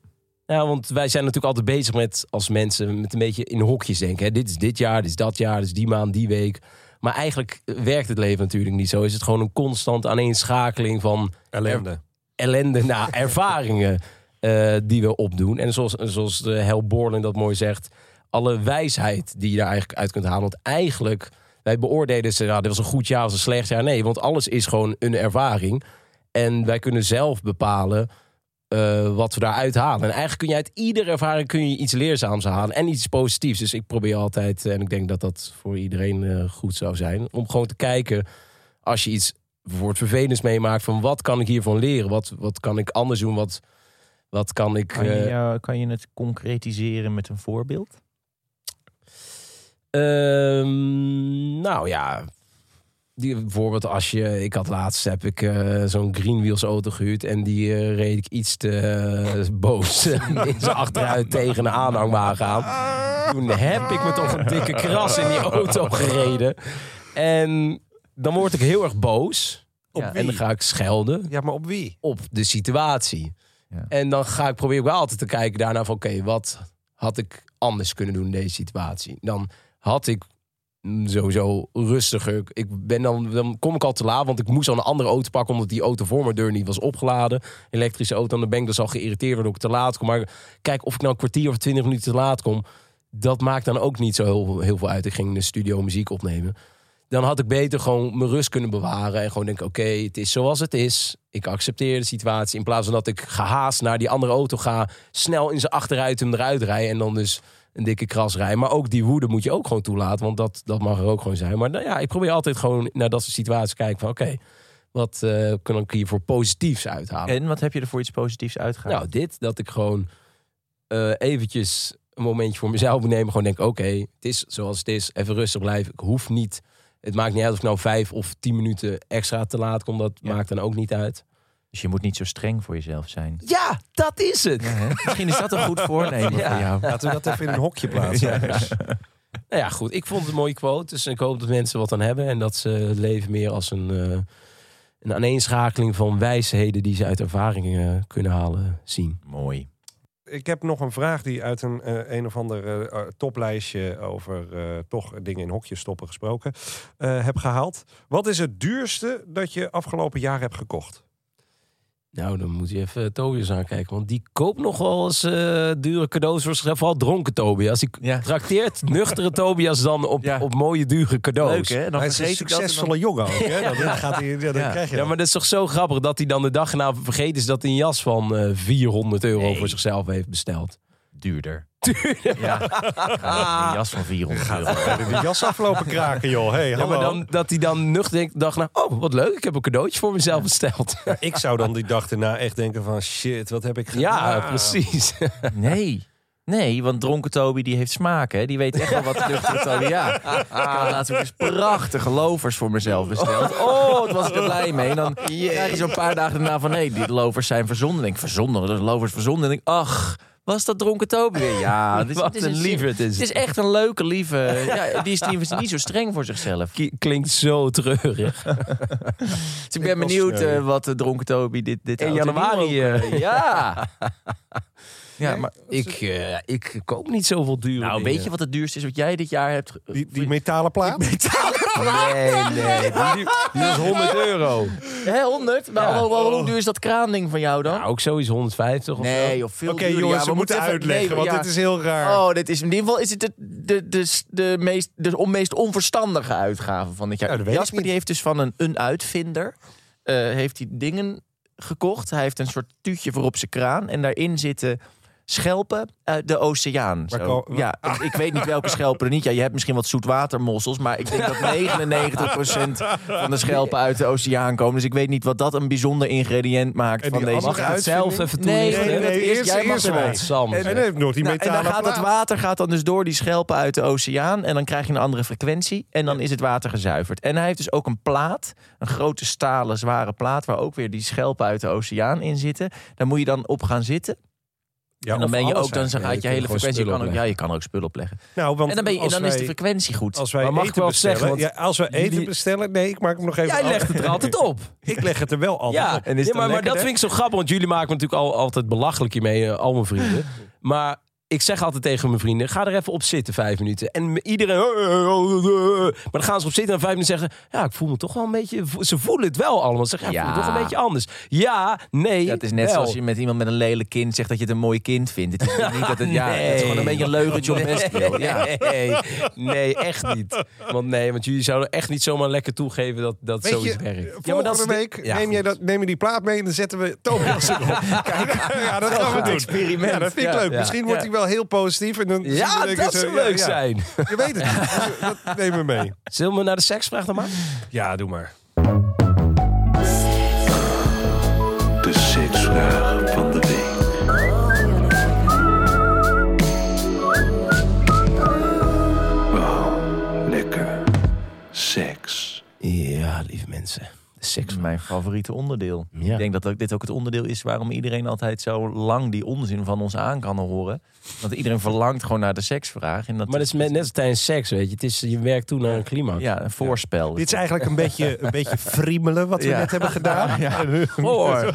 Ja, want wij zijn natuurlijk altijd bezig met, als mensen, met een beetje in hokjes denken. Hè. Dit is dit jaar, dit is dat jaar, dit is die maand, die week. Maar eigenlijk werkt het leven natuurlijk niet zo. Is het gewoon een constant aaneenschakeling van Ellende. ellende naar ervaringen eh, die we opdoen. En zoals, zoals de Hel Borland dat mooi zegt, alle wijsheid die je daar eigenlijk uit kunt halen. Want eigenlijk, wij beoordelen ze, nou, dit was een goed jaar of een slecht jaar. Nee, want alles is gewoon een ervaring. En wij kunnen zelf bepalen eh, wat we daaruit halen. En eigenlijk kun je uit iedere ervaring kun je iets leerzaams halen en iets positiefs. Dus ik probeer altijd, en ik denk dat dat voor iedereen eh, goed zou zijn, om gewoon te kijken als je iets bijvoorbeeld vervelends meemaakt, van wat kan ik hiervan leren? Wat, wat kan ik anders doen? Wat, wat kan ik. Kan, je, eh, kan je het concretiseren met een voorbeeld? Ehm, nou ja. Die, bijvoorbeeld als je... Ik had laatst heb ik eh, zo'n Greenwheels auto gehuurd. En die eh, reed ik iets te boos *laughs* in zijn achteruit tegen een aanhangwagen aan. Toen heb ik me toch een dikke kras in die auto gereden. En dan word ik heel erg boos. Op Ja, wie? En dan ga ik schelden Ja, maar op wie? op de situatie. En dan ga ik proberen wel altijd te kijken daarna van... oké, wat had ik anders kunnen doen in deze situatie? Dan had ik mm, sowieso rustiger... Ik ben dan, dan kom ik al te laat, want ik moest al een andere auto pakken... omdat die auto voor mijn deur niet was opgeladen. Elektrische auto, en dan ben ik dus al geïrriteerd... waardoor ik te laat kom. Maar kijk, of ik nou een kwartier of twintig minuten te laat kom... dat maakt dan ook niet zo heel, heel veel uit. Ik ging in de studio muziek opnemen dan had ik beter gewoon mijn rust kunnen bewaren. En gewoon denken, oké, het is zoals het is. Ik accepteer de situatie. In plaats van dat ik gehaast naar die andere auto ga. Snel in zijn achteruit hem eruit rijden. En dan dus een dikke kras rijden. Maar ook die woede moet je ook gewoon toelaten. Want dat, dat mag er ook gewoon zijn. Maar nou ja, ik probeer altijd gewoon naar dat soort situaties kijken van... Oké, wat eh, kan ik hier voor positiefs uithalen? En wat heb je er voor iets positiefs uitgehaald? Nou, dit, dat ik gewoon eh, eventjes een momentje voor mezelf moet nemen. Gewoon denk, oké, het is zoals het is. Even rustig blijven. Ik hoef niet... Het maakt niet uit of ik nou vijf of tien minuten extra te laat kom. Dat Ja. maakt dan ook niet uit. Dus je moet niet zo streng voor jezelf zijn. Ja, dat is het. Ja? Misschien is dat een goed voornemen Ja. voor jou. Laten we dat even in een hokje plaatsen. Nou ja, goed. Ik vond het een mooie quote. Dus ik hoop dat mensen wat aan hebben. En dat ze het leven meer als een, eh, een aaneenschakeling van wijsheden... die ze uit ervaringen kunnen halen, zien. Mooi. Ik heb nog een vraag die uit een, eh, een of ander eh, toplijstje over toch dingen in hokjes stoppen gesproken heb gehaald. Wat is het duurste dat je afgelopen jaar hebt gekocht? Nou, dan moet je even Tobias aankijken. Want die koopt nog wel eens eh, dure cadeaus voor zichzelf. Vooral dronken Tobias. Die Ja. trakteert nuchtere *laughs* Tobias dan op, Ja. op mooie dure cadeaus. Leuk hè? Dan Hij is een vergeet dan- succesvolle jongen ook. Hè? *laughs* Dan, gaat hij, ja, dan Ja. krijg je Ja, dat. maar dat is toch zo grappig dat hij dan de dag erna vergeten is dat hij een jas van eh 400 euro Nee. voor zichzelf heeft besteld. Duurder. Ja. Een jas van 400 euro. de jas aflopen kraken, joh. Hey, Ja, hallo. maar dan, dat hij dan nuchter denkt, dacht nou, oh wat leuk, ik heb een cadeautje voor mezelf besteld. Ik zou dan die dag erna echt denken van... shit, wat heb ik gedaan? Ja, precies. Nee. Nee, want dronken Toby die heeft smaak, hè? Die weet echt wel wat nuchtere Toby... Ja, ik had laatst ook eens prachtige lovers voor mezelf besteld. Oh, wat was ik er blij mee. En dan krijg je zo'n paar dagen daarna van... nee, die lovers zijn denk ik, verzonden? Dat is lovers verzonden. En dan denk ik, ach, was dat dronken Toby weer? Ja, *laughs* dit is, Wat is een lieve het is. Het is echt een leuke, lieve... Ja, die is, die is niet zo streng voor zichzelf. K- Klinkt zo treurig. *laughs* Dus ik ben benieuwd eh, wat de dronken Toby dit, dit 1 oud en nieuw januari, eh. eh, ja. *laughs* ja, maar... ik, eh, ik koop niet zoveel dure Nou, dingen. weet je wat het duurste is wat jij dit jaar hebt... Die, die metalen plaat? Nee, *laughs* nee. Die, die is 100 euro. Hè, 100? Maar Ja. hoe, hoe- hoe duur is dat kraanding van jou dan? Nou, ook sowieso 150 of zo. nee, of veel Oké, duurder. jongens, Ja, we, moeten even- uitleggen, nee, want ja. dit is heel raar. Oh, dit is in ieder geval is het de, de, de, de, meest, de on- meest onverstandige uitgave van dit jaar. Ja, dat weet ik Jasper niet. die heeft dus van een, een uitvinder eh, heeft hij dingen gekocht. Hij heeft een soort tuutje voor op zijn kraan en daarin zitten schelpen uit de oceaan. Zo. Ja, ik, *laughs* ik weet niet welke schelpen er niet. Ja, je hebt misschien wat zoetwatermossels, maar ik denk dat *laughs* 99% van de schelpen uit de oceaan komen. Dus ik weet niet wat dat een bijzonder ingrediënt maakt En van deze. Mag ik het zelf even toelichten? nee, nee, nee, eerst, jij mag erbij. Sam. En dan heeft nog die Nou, en dan gaat het water gaat dan dus door die schelpen uit de oceaan. En dan krijg je een andere frequentie. En dan is het water gezuiverd. En hij heeft dus ook een plaat. Een grote stalen, zware plaat. Waar ook weer die schelpen uit de oceaan in zitten. Daar moet je dan op gaan zitten. Ja, en dan ben je ook, dan gaat je je hele frequentie. Kan ook, ja, je kan er ook spullen opleggen. Nou, want En dan, ben je, dan is de frequentie goed. Als wij Maar mag eten ik wel bestellen, zeggen, want ja, als we eten bestellen, nee, ik maak hem nog even. Jij af. legt het er altijd op. *laughs* Ik leg het er wel altijd Ja, op. En is het ja, maar, maar dat vind ik zo grappig, want jullie maken me natuurlijk al, altijd belachelijk hiermee, eh, al mijn vrienden. *laughs* Maar ik zeg altijd tegen mijn vrienden, ga er even op zitten vijf minuten. En iedereen... Maar dan gaan ze op zitten en vijf minuten zeggen... Ja, ik voel me toch wel een beetje... Ze voelen het wel allemaal. Ze zeggen, ja, ik voel me Ja. toch een beetje anders. Ja, nee, Ja, het is net wel. zoals je met iemand met een lelijk kind zegt dat je het een mooi kind vindt. Het is niet *laughs* dat het, ja, het is gewoon een beetje een leugentje op best wil. Ja. Nee, nee, echt niet. Want nee, want jullie zouden echt niet zomaar lekker toegeven dat, dat Weet zoiets je, werkt. volgende dat is- week Ja, neem, jij dat, neem je die plaat mee en dan zetten we Tobias *laughs* erop. Kijk, ja, dat gaan we doen. experiment. Ja, dat vind ik Ja, leuk. ja, Misschien ja. wordt hij wel heel positief. En dan Ja, dat zo, zou ja, leuk ja. zijn. *laughs* Je weet het niet. *laughs* Dat- Dat nemen we mee. Zullen we naar de seksvraag dan maar? Ja, doe maar. De seksvraag van de week. Oh, lekker. Seks. Ja, lieve mensen. Seks. is mijn favoriete onderdeel. Ja. Ik denk dat ook, dit ook het onderdeel is waarom iedereen altijd zo lang die onzin van ons aan kan horen. Want iedereen verlangt gewoon naar de seksvraag. En dat Maar dat is met, net als tijdens seks, weet je. Het is, je werkt toe naar een climax. ja, een voorspel. Dit is eigenlijk een beetje, een beetje friemelen wat we Ja. net hebben gedaan. En, nu, voor.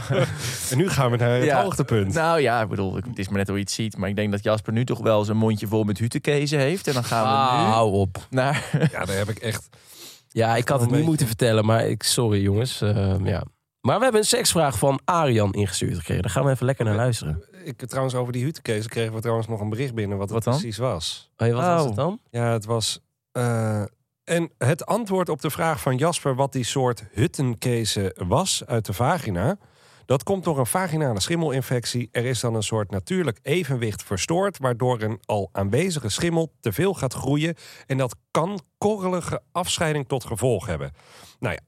en nu gaan we naar het Ja. hoogtepunt. Nou ja, ik bedoel, het is maar net hoe je het ziet. Maar ik denk dat Jasper nu toch wel zijn mondje vol met hutekezen heeft. En dan gaan we Ah, nu hou op. naar... Ja, daar heb ik echt... Ja, ik had het niet moeten vertellen, maar ik, sorry jongens. Eh, ja. Maar we hebben een seksvraag van Arjan ingestuurd gekregen. Daar gaan we even lekker naar luisteren. Ik, trouwens, over die hutekees kregen we trouwens nog een bericht binnen wat het Wat dan? precies was. Hey, wat was Oh. het dan? Ja, het was. eh, en het antwoord op de vraag van Jasper wat die soort huttenkezen was uit de vagina. Dat komt door een vaginale schimmelinfectie. Er is dan een soort natuurlijk evenwicht verstoord, waardoor een al aanwezige schimmel te veel gaat groeien. En dat kan korrelige afscheiding tot gevolg hebben. Nou ja,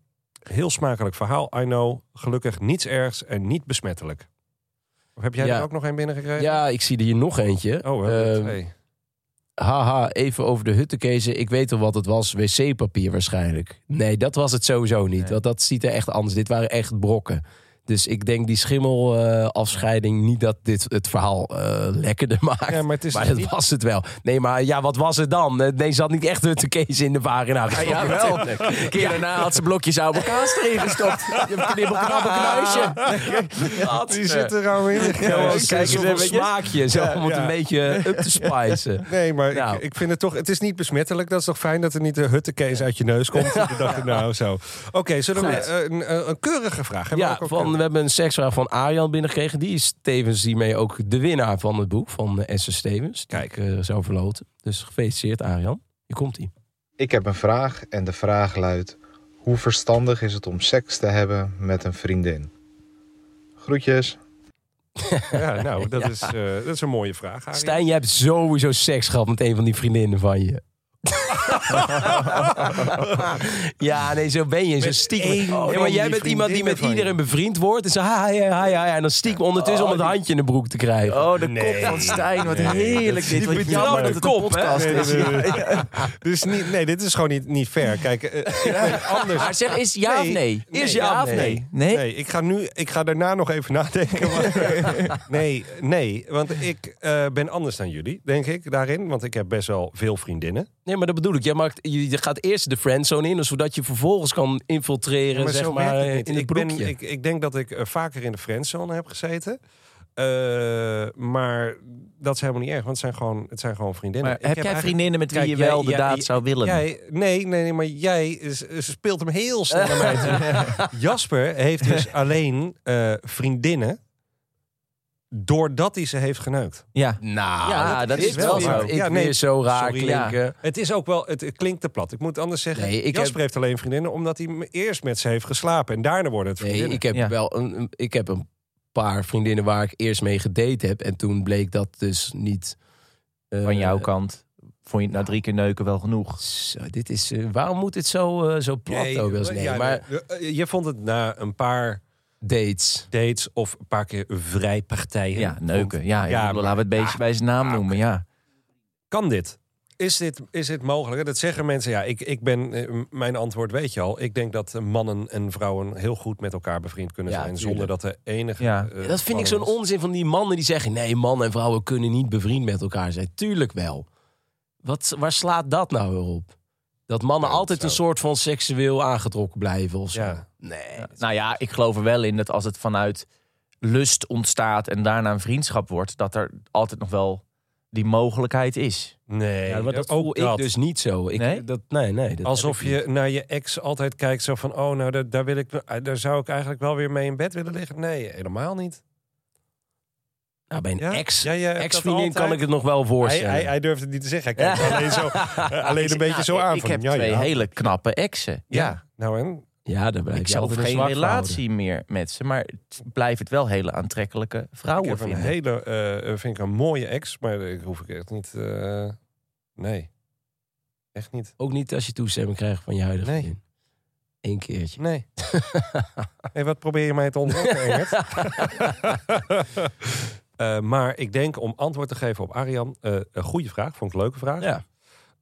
heel smakelijk verhaal, I know. Gelukkig niets ergs en niet besmettelijk. Of heb jij Ja. er ook nog een binnengekregen? Ja, ik zie er hier nog eentje. Oh, we hebben er Eh, twee. Haha, even over de huttenkezen. Ik weet al wat het was. Wc-papier waarschijnlijk. Nee, dat was het sowieso niet. Nee. Want dat ziet er echt anders. Dit waren echt brokken. Dus ik denk die schimmelafscheiding niet dat dit het verhaal eh, lekkerder *laughs* maakt. Ja, maar het is maar toch dat niet- was het wel. Nee, maar ja, wat was het dan? Eh, Nee, ze had niet echt de kees in de vagina. Ja, *laughs* ja, wel. Een keer daarna had ze blokjes oude kaas erin gestopt. *laughs* Je hebt knibbel knappe knuisje. Die zit er al in. Ja, kijk eens zo- een smaakje, zo, Ja, om het ja. een beetje up te spicen. Nee, maar Nou. ik, ik vind het toch... Het is niet besmettelijk. Dat is toch fijn dat er niet de huttenkees uit je neus komt. Je dacht, nou, zo. Oké, zullen we eh, een, een, een keurige vraag hebben? Ja, Ook- ook- we hebben een seksvraag van Arjan binnengekregen. Die is tevens hiermee ook de winnaar van het boek van eh, Esther Stevens. Kijk. ik eh, verloten. Dus gefeliciteerd Arjan. Hier komt hij. Ik heb een vraag en de vraag luidt: hoe verstandig is het om seks te hebben met een vriendin? Groetjes. *laughs* Ja, nou, dat, *laughs* Is, eh, dat is een mooie vraag, Arie. Stijn, jij hebt sowieso seks gehad met een van die vriendinnen van je. *laughs* ja, nee, zo ben je. Zo stiekem. Ja, van maar jij bent iemand die met iedereen bevriend wordt. En zo, ha, ja, ja, ja. En dan stiekem ondertussen om het handje in de broek te krijgen. Oh, de Nee. kop van Stijn. Wat Nee, heerlijk dit. Wat jammer dat de het een kop, hè? podcast Nee, is. nee, nee, nee. Dus niet, nee, dit is gewoon niet, niet fair. Kijk, eh, ik ben anders. Maar zeg, is ja Nee. of nee? Is ja of nee? Nee? Nee, ik ga nu, ik ga daarna nog even nadenken. maar- *laughs* nee, nee, want ik eh, ben anders dan jullie, denk ik, daarin. Want ik heb best wel veel vriendinnen. Nee, maar dat bedoel ik. Jij maakt, je je gaat eerst de friendzone in, zodat je vervolgens kan infiltreren, maar zeg maar, het in het ik, ben, ik, ik denk dat ik eh, vaker in de friendzone heb gezeten. Eh, maar dat is helemaal niet erg, want het zijn gewoon, het zijn gewoon vriendinnen. Maar Ik heb heb jij vriendinnen met wie Kijk, je wel jij- de jij- daad zou willen? Jij, nee, nee, nee, maar jij is, speelt hem heel snel naar mij toe. *laughs* Jasper heeft dus alleen eh, vriendinnen doordat hij ze heeft geneukt. Ja. Nou, Ja, dat is wel zo. Ik Ja, nee, zo raar sorry. klinken. Het is ook wel, het, het klinkt te plat. Ik moet anders zeggen, Nee, ik Jasper heb- heeft alleen vriendinnen omdat hij eerst met ze heeft geslapen. En daarna worden het Nee, vriendinnen. ik heb Ja. wel een, ik heb een paar vriendinnen waar ik eerst mee gedate heb. En toen bleek dat dus niet... eh, Van jouw kant vond je het na drie keer neuken wel genoeg? Zo, dit is, eh, waarom moet het zo, eh, zo plat Nee, ook? wel eens? Nee, ja, maar nee, je vond het na een paar dates. dates of een paar keer vrijpartijen. Ja, neuken. Ja, Ja, laten we het beestje bij zijn naam ah, noemen. Ja. Kan dit? Is dit, is dit mogelijk? Dat zeggen mensen. Ja, ik, ik ben, eh, mijn antwoord weet je al. Ik denk dat eh, mannen en vrouwen heel goed met elkaar bevriend kunnen Ja, zijn. Zonder dat er enige. Ja. eh, dat vind ik zo'n onzin van die mannen die zeggen... nee, mannen en vrouwen kunnen niet bevriend met elkaar zijn. Tuurlijk wel. Wat, waar slaat dat nou weer op? Dat mannen Ja, altijd zo. een soort van seksueel aangetrokken blijven of zo. Ja. Nee. Nou ja, ik geloof er wel in dat als het vanuit lust ontstaat en daarna een vriendschap wordt, dat er altijd nog wel die mogelijkheid is. Nee, Ja, maar dat ook voel dat. ik dus niet zo. Ik, Nee? Dat, nee, nee. Dat Alsof je naar je ex altijd kijkt zo van... oh, nou, daar, daar, wil ik, eh, daar zou ik eigenlijk wel weer mee in bed willen liggen. Nee, helemaal niet. Nou, bij een Ja? ex, Ja, ex-vriendin altijd. kan ik het nog wel Hij, voorstellen. hij, hij durft het niet te zeggen. Hij kijkt alleen, zo, eh, alleen een beetje Nou, zo ik- aan. Ik van, heb ja, twee ja. hele knappe exen. Ja. Ja. Nou en? ja, daar blijf Ik je zelf geen relatie meer met ze, maar het blijf het wel hele aantrekkelijke Ik vrouwen heb een vinden. hele, eh, vind ik een mooie ex, maar ik hoef ik echt niet. eh, nee, echt niet. Ook niet als je toestemming krijgt van je huidige Nee. vriendin. Eén keertje. Nee. *laughs* hey, wat probeer je mij te ontlokken, *laughs* Eh, maar ik denk om antwoord te geven op Arjan, eh, een goede vraag, vond ik een leuke vraag. Ja.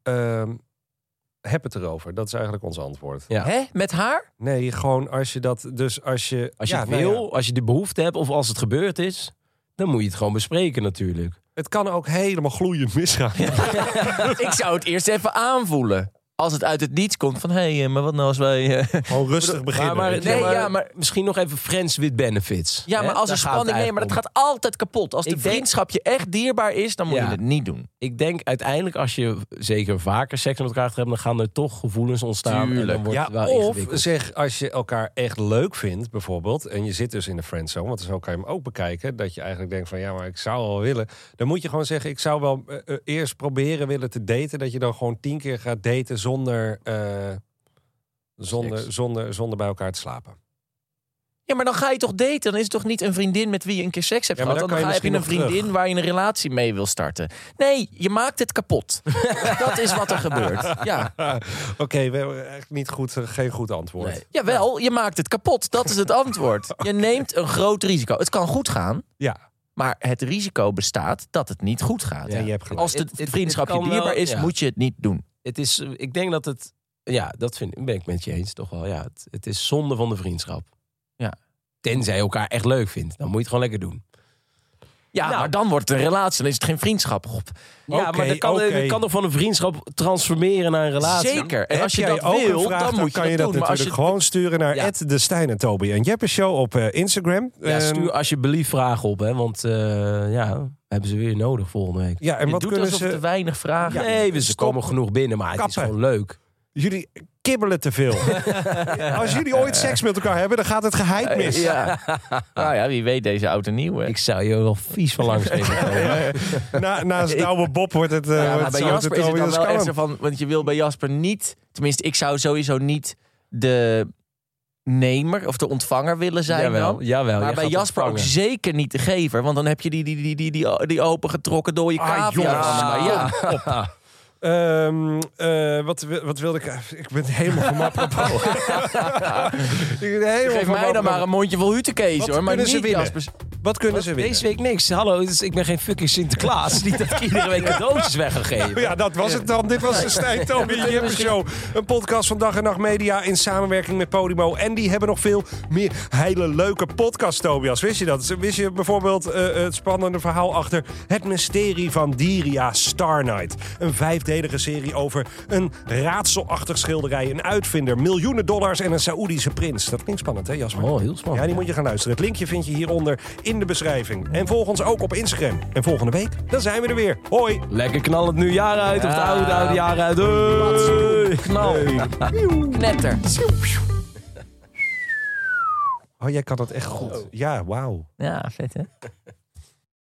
Ehm, heb het erover. Dat is eigenlijk ons antwoord. Ja. Hè? Met haar? Nee, gewoon als je dat, dus als je, Als je ja, het nou wil, ja. als je de behoefte hebt of als het gebeurd is, dan moet je het gewoon bespreken natuurlijk. het kan ook helemaal gloeiend misgaan. *laughs* ik zou het eerst even aanvoelen. Als het uit het niets komt van, hé, hey, maar wat nou als wij... eh, *laughs* Gewoon rustig beginnen. Maar, maar, nee, Nee, ja, maar misschien nog even friends with benefits. Ja, Hè? maar als Daar er spanning... Nee, maar dat gaat altijd kapot. Als de denk- vriendschap je echt dierbaar is, dan moet Ja. je het niet doen. Ik denk uiteindelijk als je zeker vaker seks met elkaar hebben, dan gaan er toch gevoelens ontstaan. En dan wordt Ja, het wel of zeg als je elkaar echt leuk vindt, bijvoorbeeld, en je zit dus in de friendzone, want zo kan je hem ook bekijken, dat je eigenlijk denkt van ja, maar ik zou wel willen. Dan moet je gewoon zeggen, ik zou wel eh, eh, eerst proberen willen te daten, dat je dan gewoon tien keer gaat daten zonder, eh, zonder, zonder, zonder bij elkaar te slapen. Ja, maar dan ga je toch daten? Dan is het toch niet een vriendin met wie je een keer seks hebt Ja, gehad? dan Dan, kan je ga je een vriendin waar je een relatie mee wil starten. Nee, je maakt het kapot. *laughs* dat is wat er gebeurt. Ja. *laughs* Oké, we hebben echt niet goed, eh, geen goed antwoord. Nee. Jawel, je maakt het kapot. Dat is het antwoord. *laughs* Je neemt een groot risico. Het kan goed gaan, Ja, maar het risico bestaat dat het niet goed gaat. ja, je hebt gelijk. Als de vriendschap je dierbaar wel, is, ja. moet je het niet doen. Het is, eh, ik denk dat het, ja, dat vind, ben ik met je eens toch wel. Ja, het, het is zonde van de vriendschap. Tenzij je elkaar echt leuk vindt. Dan moet je het gewoon lekker doen. Ja, Nou. maar dan wordt het een relatie. Dan is het geen vriendschap op. Ja, maar dat kan, oké. dat kan toch van een vriendschap transformeren naar een relatie? Zeker. En Heb als je jij dat ook wil, een vraag, dan moet je kan dat je dat doen. Maar als natuurlijk je gewoon sturen naar Ja. de Stijn en Toby en Jeppe Show op eh, Instagram. Ja, Ehm, stuur alsjeblieft vragen op, hè, want eh, ja, hebben ze weer nodig volgende week. ja, en je wat doet kunnen alsof ze... te weinig vragen. nee, we ze komen genoeg binnen, maar het is gewoon leuk. Jullie kibbelen te veel. *laughs* Als jullie ooit seks met elkaar hebben, dan gaat het geheid mis. Ja. nou ja, wie weet deze oud en nieuw. Hè? Ik zou je wel vies van langs geven. *laughs* Na, naast Douwe Bob wordt het... eh, ja, maar wordt bij Jasper is het dan wel van... Want je wil bij Jasper niet... Tenminste, ik zou sowieso niet de nemer of de ontvanger willen zijn jawel, dan. jawel. Maar bij Jasper ook zeker niet de gever. Want dan heb je die, die, die, die, die, die opengetrokken door je Ah, allemaal. ja. Ehm, eh, wat, wil- wat wilde ik... Ik ben helemaal van mijn apropos. *laughs* *laughs* ik ben helemaal Geef van mij dan maar een mondje vol hutekees Wat hoor. Maar kunnen ze niet winnen? Jaspers. Wat kunnen ze winnen? Deze week niks. Hallo, dus ik ben geen fucking Sinterklaas. *laughs* Niet dat ik iedere week cadeautjes weg ga geven. Ja, dat was het dan. Dit was de Stijn, Toby en Jeppe Show. Een podcast van Dag en Nacht Media in samenwerking met Podimo. En die hebben nog veel meer hele leuke podcasts, Tobias. Wist je dat? Wist je bijvoorbeeld eh, het spannende verhaal achter Het Mysterie van Diria Star Night? Een vijfdelige serie over een raadselachtig schilderij, een uitvinder, miljoenen dollars en een Saoedische prins. Dat klinkt spannend, hè Jasper? Oh, heel spannend. Ja, die moet je gaan luisteren. Het linkje vind je hieronder in de beschrijving. En volg ons ook op Instagram. En volgende week, dan zijn we er weer. Hoi! Lekker knal het nieuwjaar uit of het oude, oude jaar uit. Knal. Knetter. Oh, jij kan dat echt goed. Ja, wauw. Ja, vet hè?